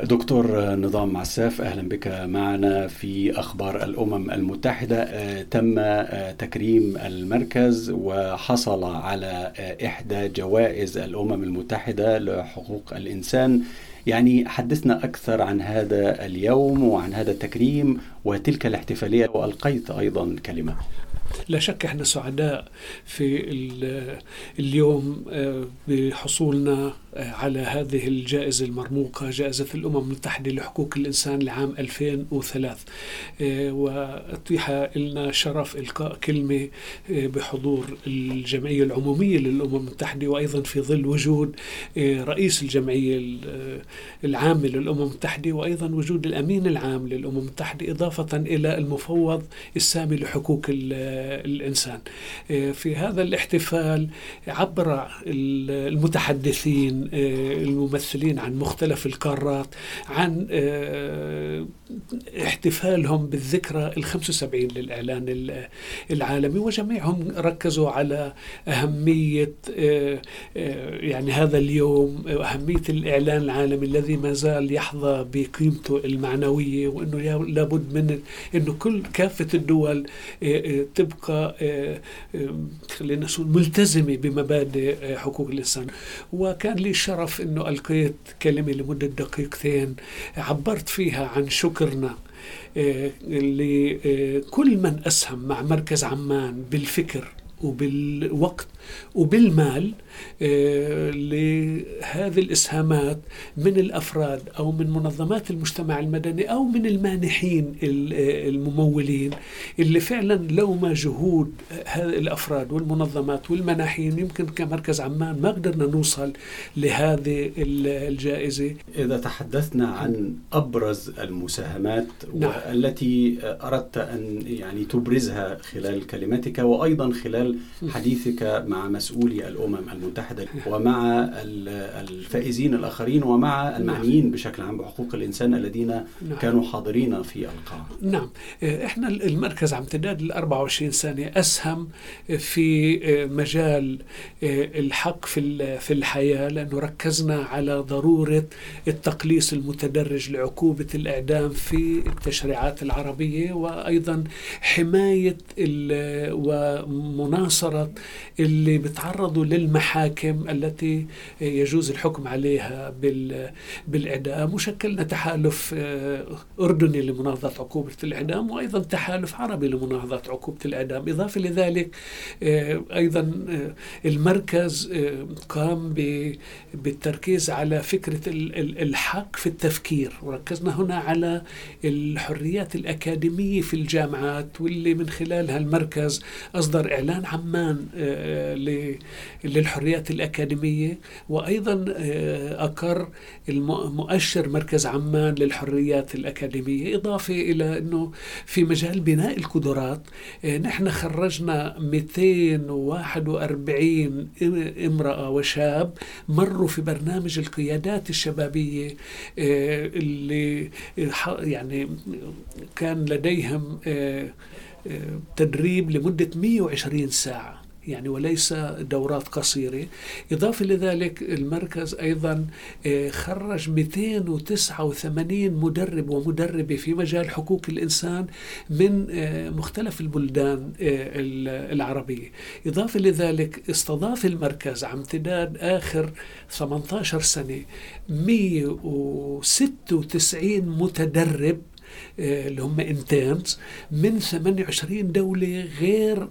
دكتور نظام عساف أهلا بك معنا في أخبار الأمم المتحدة. تم تكريم المركز وحصل على إحدى جوائز الأمم المتحدة لحقوق الإنسان. يعني حدثنا أكثر عن هذا اليوم وعن هذا التكريم وتلك الاحتفالية وألقيت أيضا كلمة. لا شك إحنا سعداء في اليوم بحصولنا على هذه الجائزة المرموقة جائزة الأمم المتحدة لحقوق الإنسان لعام 2003 وأتيح لنا شرف إلقاء كلمة بحضور الجمعية العمومية للأمم المتحدة وأيضا في ظل وجود رئيس الجمعية العامة للأمم المتحدة وأيضا وجود الأمين العام للأمم المتحدة إضافة إلى المفوض السامي لحقوق الإنسان. في هذا الاحتفال عبر المتحدثين الممثلين عن مختلف القارات عن احتفالهم بالذكرى ال 75 للإعلان العالمي وجميعهم ركزوا على أهمية يعني هذا اليوم وأهمية الإعلان العالمي الذي ما زال يحظى بقيمته المعنوية وأنه لابد من أنه كل كافة الدول تبقى خلينا نقول ملتزمة بمبادئ حقوق الإنسان. وكان لي الشرف أنه ألقيت كلمة لمدة دقيقتين عبرت فيها عن شكرنا لكل من أسهم مع مركز عمان بالفكر وبالوقت وبالمال لهذه الإسهامات من الأفراد أو من منظمات المجتمع المدني أو من المانحين الممولين اللي فعلا لو ما جهود الأفراد والمنظمات والمناحين يمكن كمركز عمان ما قدرنا نوصل لهذه الجائزة إذا تحدثنا عن أبرز المساهمات نعم. التي أردت أن يعني تبرزها خلال كلمتك وأيضا خلال حديثك مع مسؤولي الأمم المتحدة ومع الفائزين الآخرين ومع المعنيين بشكل عام بحقوق الإنسان الذين نعم. كانوا حاضرين في القاعة نعم إحنا المركز على امتداد ال 24 سنة أسهم في مجال الحق في في الحياة لأنه ركزنا على ضرورة التقليص المتدرج لعقوبة الإعدام في التشريعات العربية وأيضا حماية ومناصرة اللي بتعرضوا للمحاكم التي يجوز الحكم عليها بالإعدام وشكلنا تحالف أردني لمناهضة عقوبة الإعدام وأيضا تحالف عربي لمناهضة عقوبة الإعدام. إضافة لذلك أيضا المركز قام بالتركيز على فكرة الحق في التفكير. وركزنا هنا على الحريات الأكاديمية في الجامعات واللي من خلالها المركز أصدر إعلان عمان للحريات الأكاديمية وأيضا أقر مؤشر مركز عمان للحريات الأكاديمية إضافة إلى أنه في مجال بناء القدرات نحن خرجنا 241 امرأة وشاب مروا في برنامج القيادات الشبابية اللي يعني كان لديهم تدريب لمدة 120 ساعة. يعني وليس دورات قصيرة. إضافة لذلك المركز أيضا خرج 289 مدرب ومدربة في مجال حقوق الإنسان من مختلف البلدان العربية. إضافة لذلك استضاف المركز على امتداد آخر 18 سنة 196 متدرب اللي هم انترنز من 28 دولة غير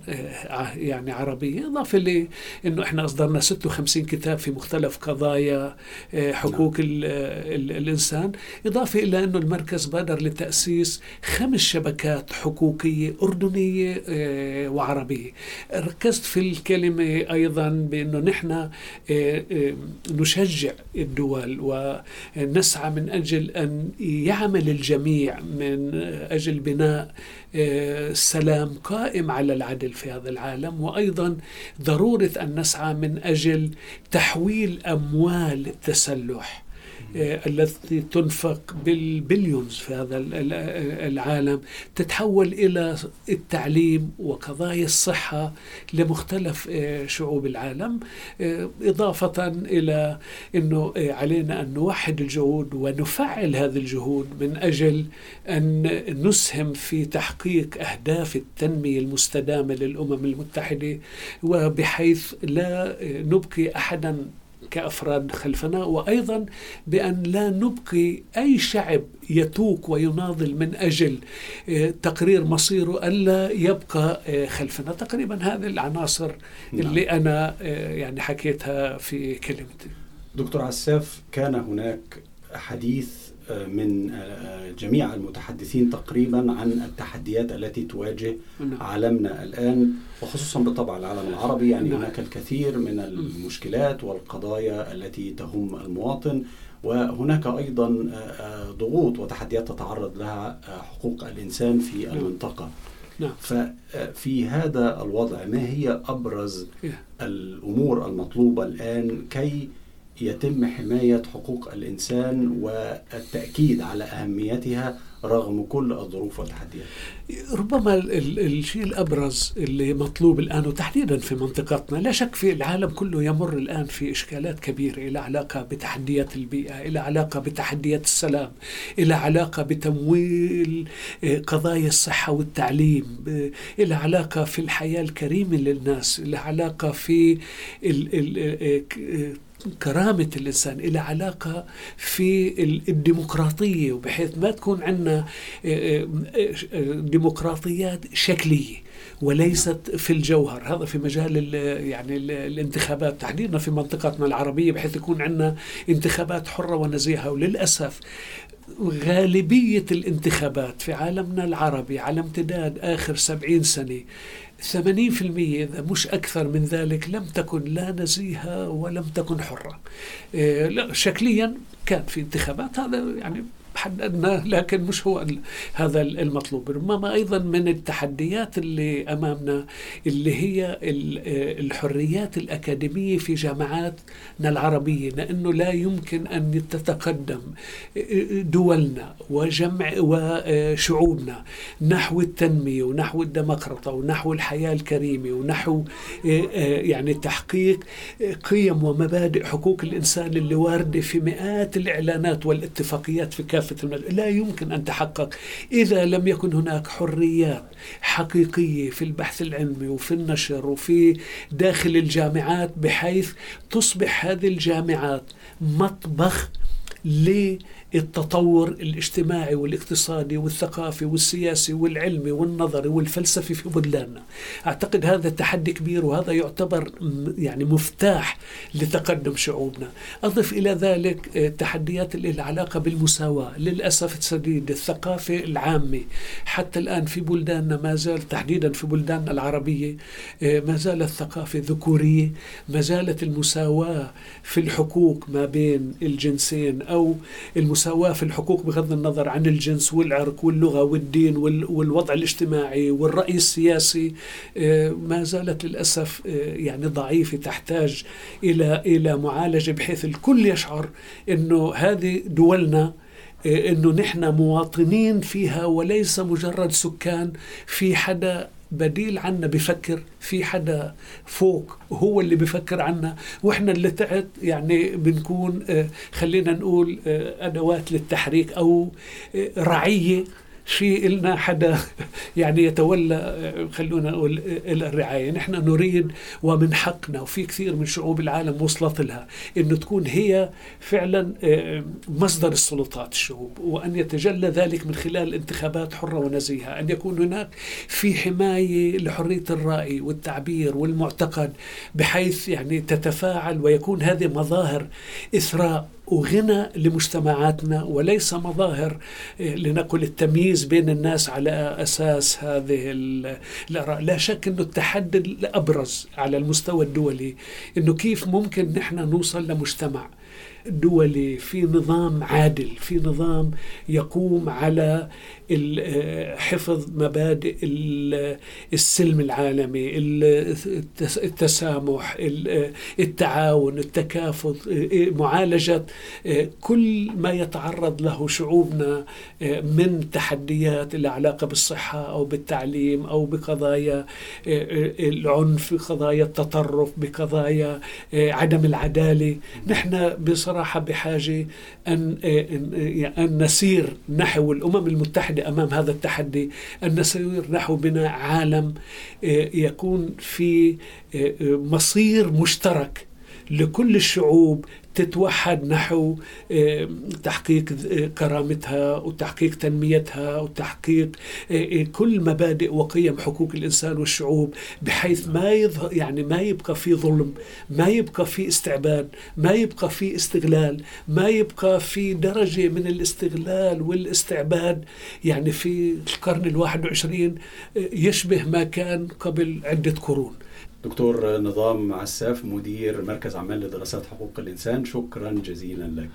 يعني عربية إضافة لأنه إحنا أصدرنا 56 كتاب في مختلف قضايا حقوق نعم. الإنسان إضافة إلى أنه المركز بادر لتأسيس خمس شبكات حقوقية أردنية وعربية ركزت في الكلمة أيضا بأنه نحن نشجع الدول ونسعى من أجل أن يعمل الجميع من أجل بناء سلام قائم على العدل في هذا العالم. وأيضا ضرورة أن نسعى من أجل تحويل أموال التسلح. التي تنفق بالبليونز في هذا العالم تتحول إلى التعليم وقضايا الصحة لمختلف شعوب العالم. إضافة إلى أنه علينا أن نوحد الجهود ونفعل هذه الجهود من أجل أن نسهم في تحقيق أهداف التنمية المستدامة للأمم المتحدة وبحيث لا نبقي أحدا كأفراد خلفنا وأيضا بأن لا نبقي أي شعب يتوق ويناضل من أجل آه، تقرير مصيره ألا يبقى آه، خلفنا تقريبا هذه العناصر نعم. اللي أنا آه، يعني حكيتها في كلمتي دكتور عساف كان هناك حديث من جميع المتحدثين تقريبا عن التحديات التي تواجه نعم. عالمنا الآن وخصوصا بالطبع العالم العربي يعني نعم. هناك الكثير من المشكلات والقضايا التي تهم المواطن وهناك أيضا ضغوط وتحديات تتعرض لها حقوق الإنسان في نعم. المنطقة نعم. ففي هذا الوضع ما هي أبرز الأمور المطلوبة الآن كي يتم حماية حقوق الإنسان والتأكيد على أهميتها رغم كل الظروف والتحديات. ربما الشيء الأبرز اللي مطلوب الآن وتحديدا في منطقتنا لا شك في العالم كله يمر الآن في إشكالات كبيرة إلى علاقة بتحديات البيئة إلى علاقة بتحديات السلام إلى علاقة بتمويل آه، قضايا الصحة والتعليم آه، إلى علاقة في الحياة الكريمة للناس إلى علاقة في ال ال آه، كرامة الإنسان إلى علاقة في الديمقراطية وبحيث ما تكون عندنا آه، آه، ديمقراطيات شكلية. وليست في الجوهر. هذا في مجال يعني الانتخابات تحديدا في منطقتنا العربية بحيث يكون عندنا انتخابات حرة ونزيهة. وللأسف غالبية الانتخابات في عالمنا العربي على امتداد آخر سبعين سنة 80% إذا مش أكثر من ذلك لم تكن لا نزيهة ولم تكن حرة. إيه، لا شكليا كان في انتخابات. هذا يعني حددناه لكن مش هو هذا المطلوب. ربما أيضا من التحديات اللي أمامنا اللي هي الحريات الأكاديمية في جامعاتنا العربية لأنه لا يمكن أن تتقدم دولنا وجمع وشعوبنا نحو التنمية ونحو الديمقراطية ونحو الحياة الكريمة ونحو يعني تحقيق قيم ومبادئ حقوق الإنسان اللي واردة في مئات الإعلانات والاتفاقيات في كافة كافة المجال لا يمكن أن تحقق. إذا لم يكن هناك حريات حقيقية في البحث العلمي وفي النشر وفي داخل الجامعات بحيث تصبح هذه الجامعات مطبخ التطور الاجتماعي والاقتصادي والثقافي والسياسي والعلمي والنظري والفلسفي في بلداننا أعتقد هذا تحدي كبير وهذا يعتبر يعني مفتاح لتقدم شعوبنا. أضف إلى ذلك آه، تحديات اللي لها علاقة بالمساواة. للأسف الشديد الثقافة العامة حتى الآن في بلداننا ما زال تحديدا في بلداننا العربية آه، ما زالت الثقافة ذكورية ما زالت المساواة في الحقوق ما بين الجنسين أو المساواة في الحقوق بغض النظر عن الجنس والعرق واللغة والدين والوضع الاجتماعي والرأي السياسي آه، ما زالت للأسف آه، يعني ضعيفة تحتاج إلى إلى معالجة بحيث الكل يشعر أنه هذه دولنا آه، إنه نحن مواطنين فيها وليس مجرد سكان في حدا بديل عنا بفكر في حدا فوق هو اللي بفكر عنا وإحنا اللي تحت يعني بنكون آه، خلينا نقول آه، أدوات للتحريك أو آه، رعية في لنا حدا يعني يتولى خلونا نقول الرعاية، نحن نريد ومن حقنا وفي كثير من شعوب العالم وصلت لها انه تكون هي فعلا آه، مصدر السلطات الشعوب وأن يتجلى ذلك من خلال انتخابات حرة ونزيهة، أن يكون هناك في حماية لحرية الرأي والتعبير والمعتقد بحيث يعني تتفاعل ويكون هذه مظاهر إثراء وغنى لمجتمعاتنا وليس مظاهر آه، لنقل التمييز بين الناس على أساس هذه الآراء، لا شك إنه التحدي الأبرز على المستوى الدولي إنه كيف ممكن نحن نوصل لمجتمع دولي في نظام عادل في نظام يقوم على حفظ مبادئ السلم العالمي التسامح التعاون التكافل معالجة كل ما يتعرض له شعوبنا من تحديات لها علاقة بالصحة أو بالتعليم أو بقضايا العنف بقضايا التطرف بقضايا عدم العدالة. نحن بصراحة بحاجة أن, أن نسير نحو الأمم المتحدة أمام هذا التحدي أن نسير نحو بناء عالم يكون في مصير مشترك لكل الشعوب تتوحد نحو تحقيق كرامتها وتحقيق تنميتها وتحقيق كل مبادئ وقيم حقوق الإنسان والشعوب بحيث ما يظهر يعني ما يبقى في ظلم، ما يبقى في استعباد، ما يبقى في استغلال، ما يبقى في درجة من الاستغلال والاستعباد يعني في القرن الواحد وعشرين يشبه ما كان قبل عدة قرون. دكتور نظام عساف مدير مركز عمان لدراسات حقوق الإنسان. شكرا جزيلا لك.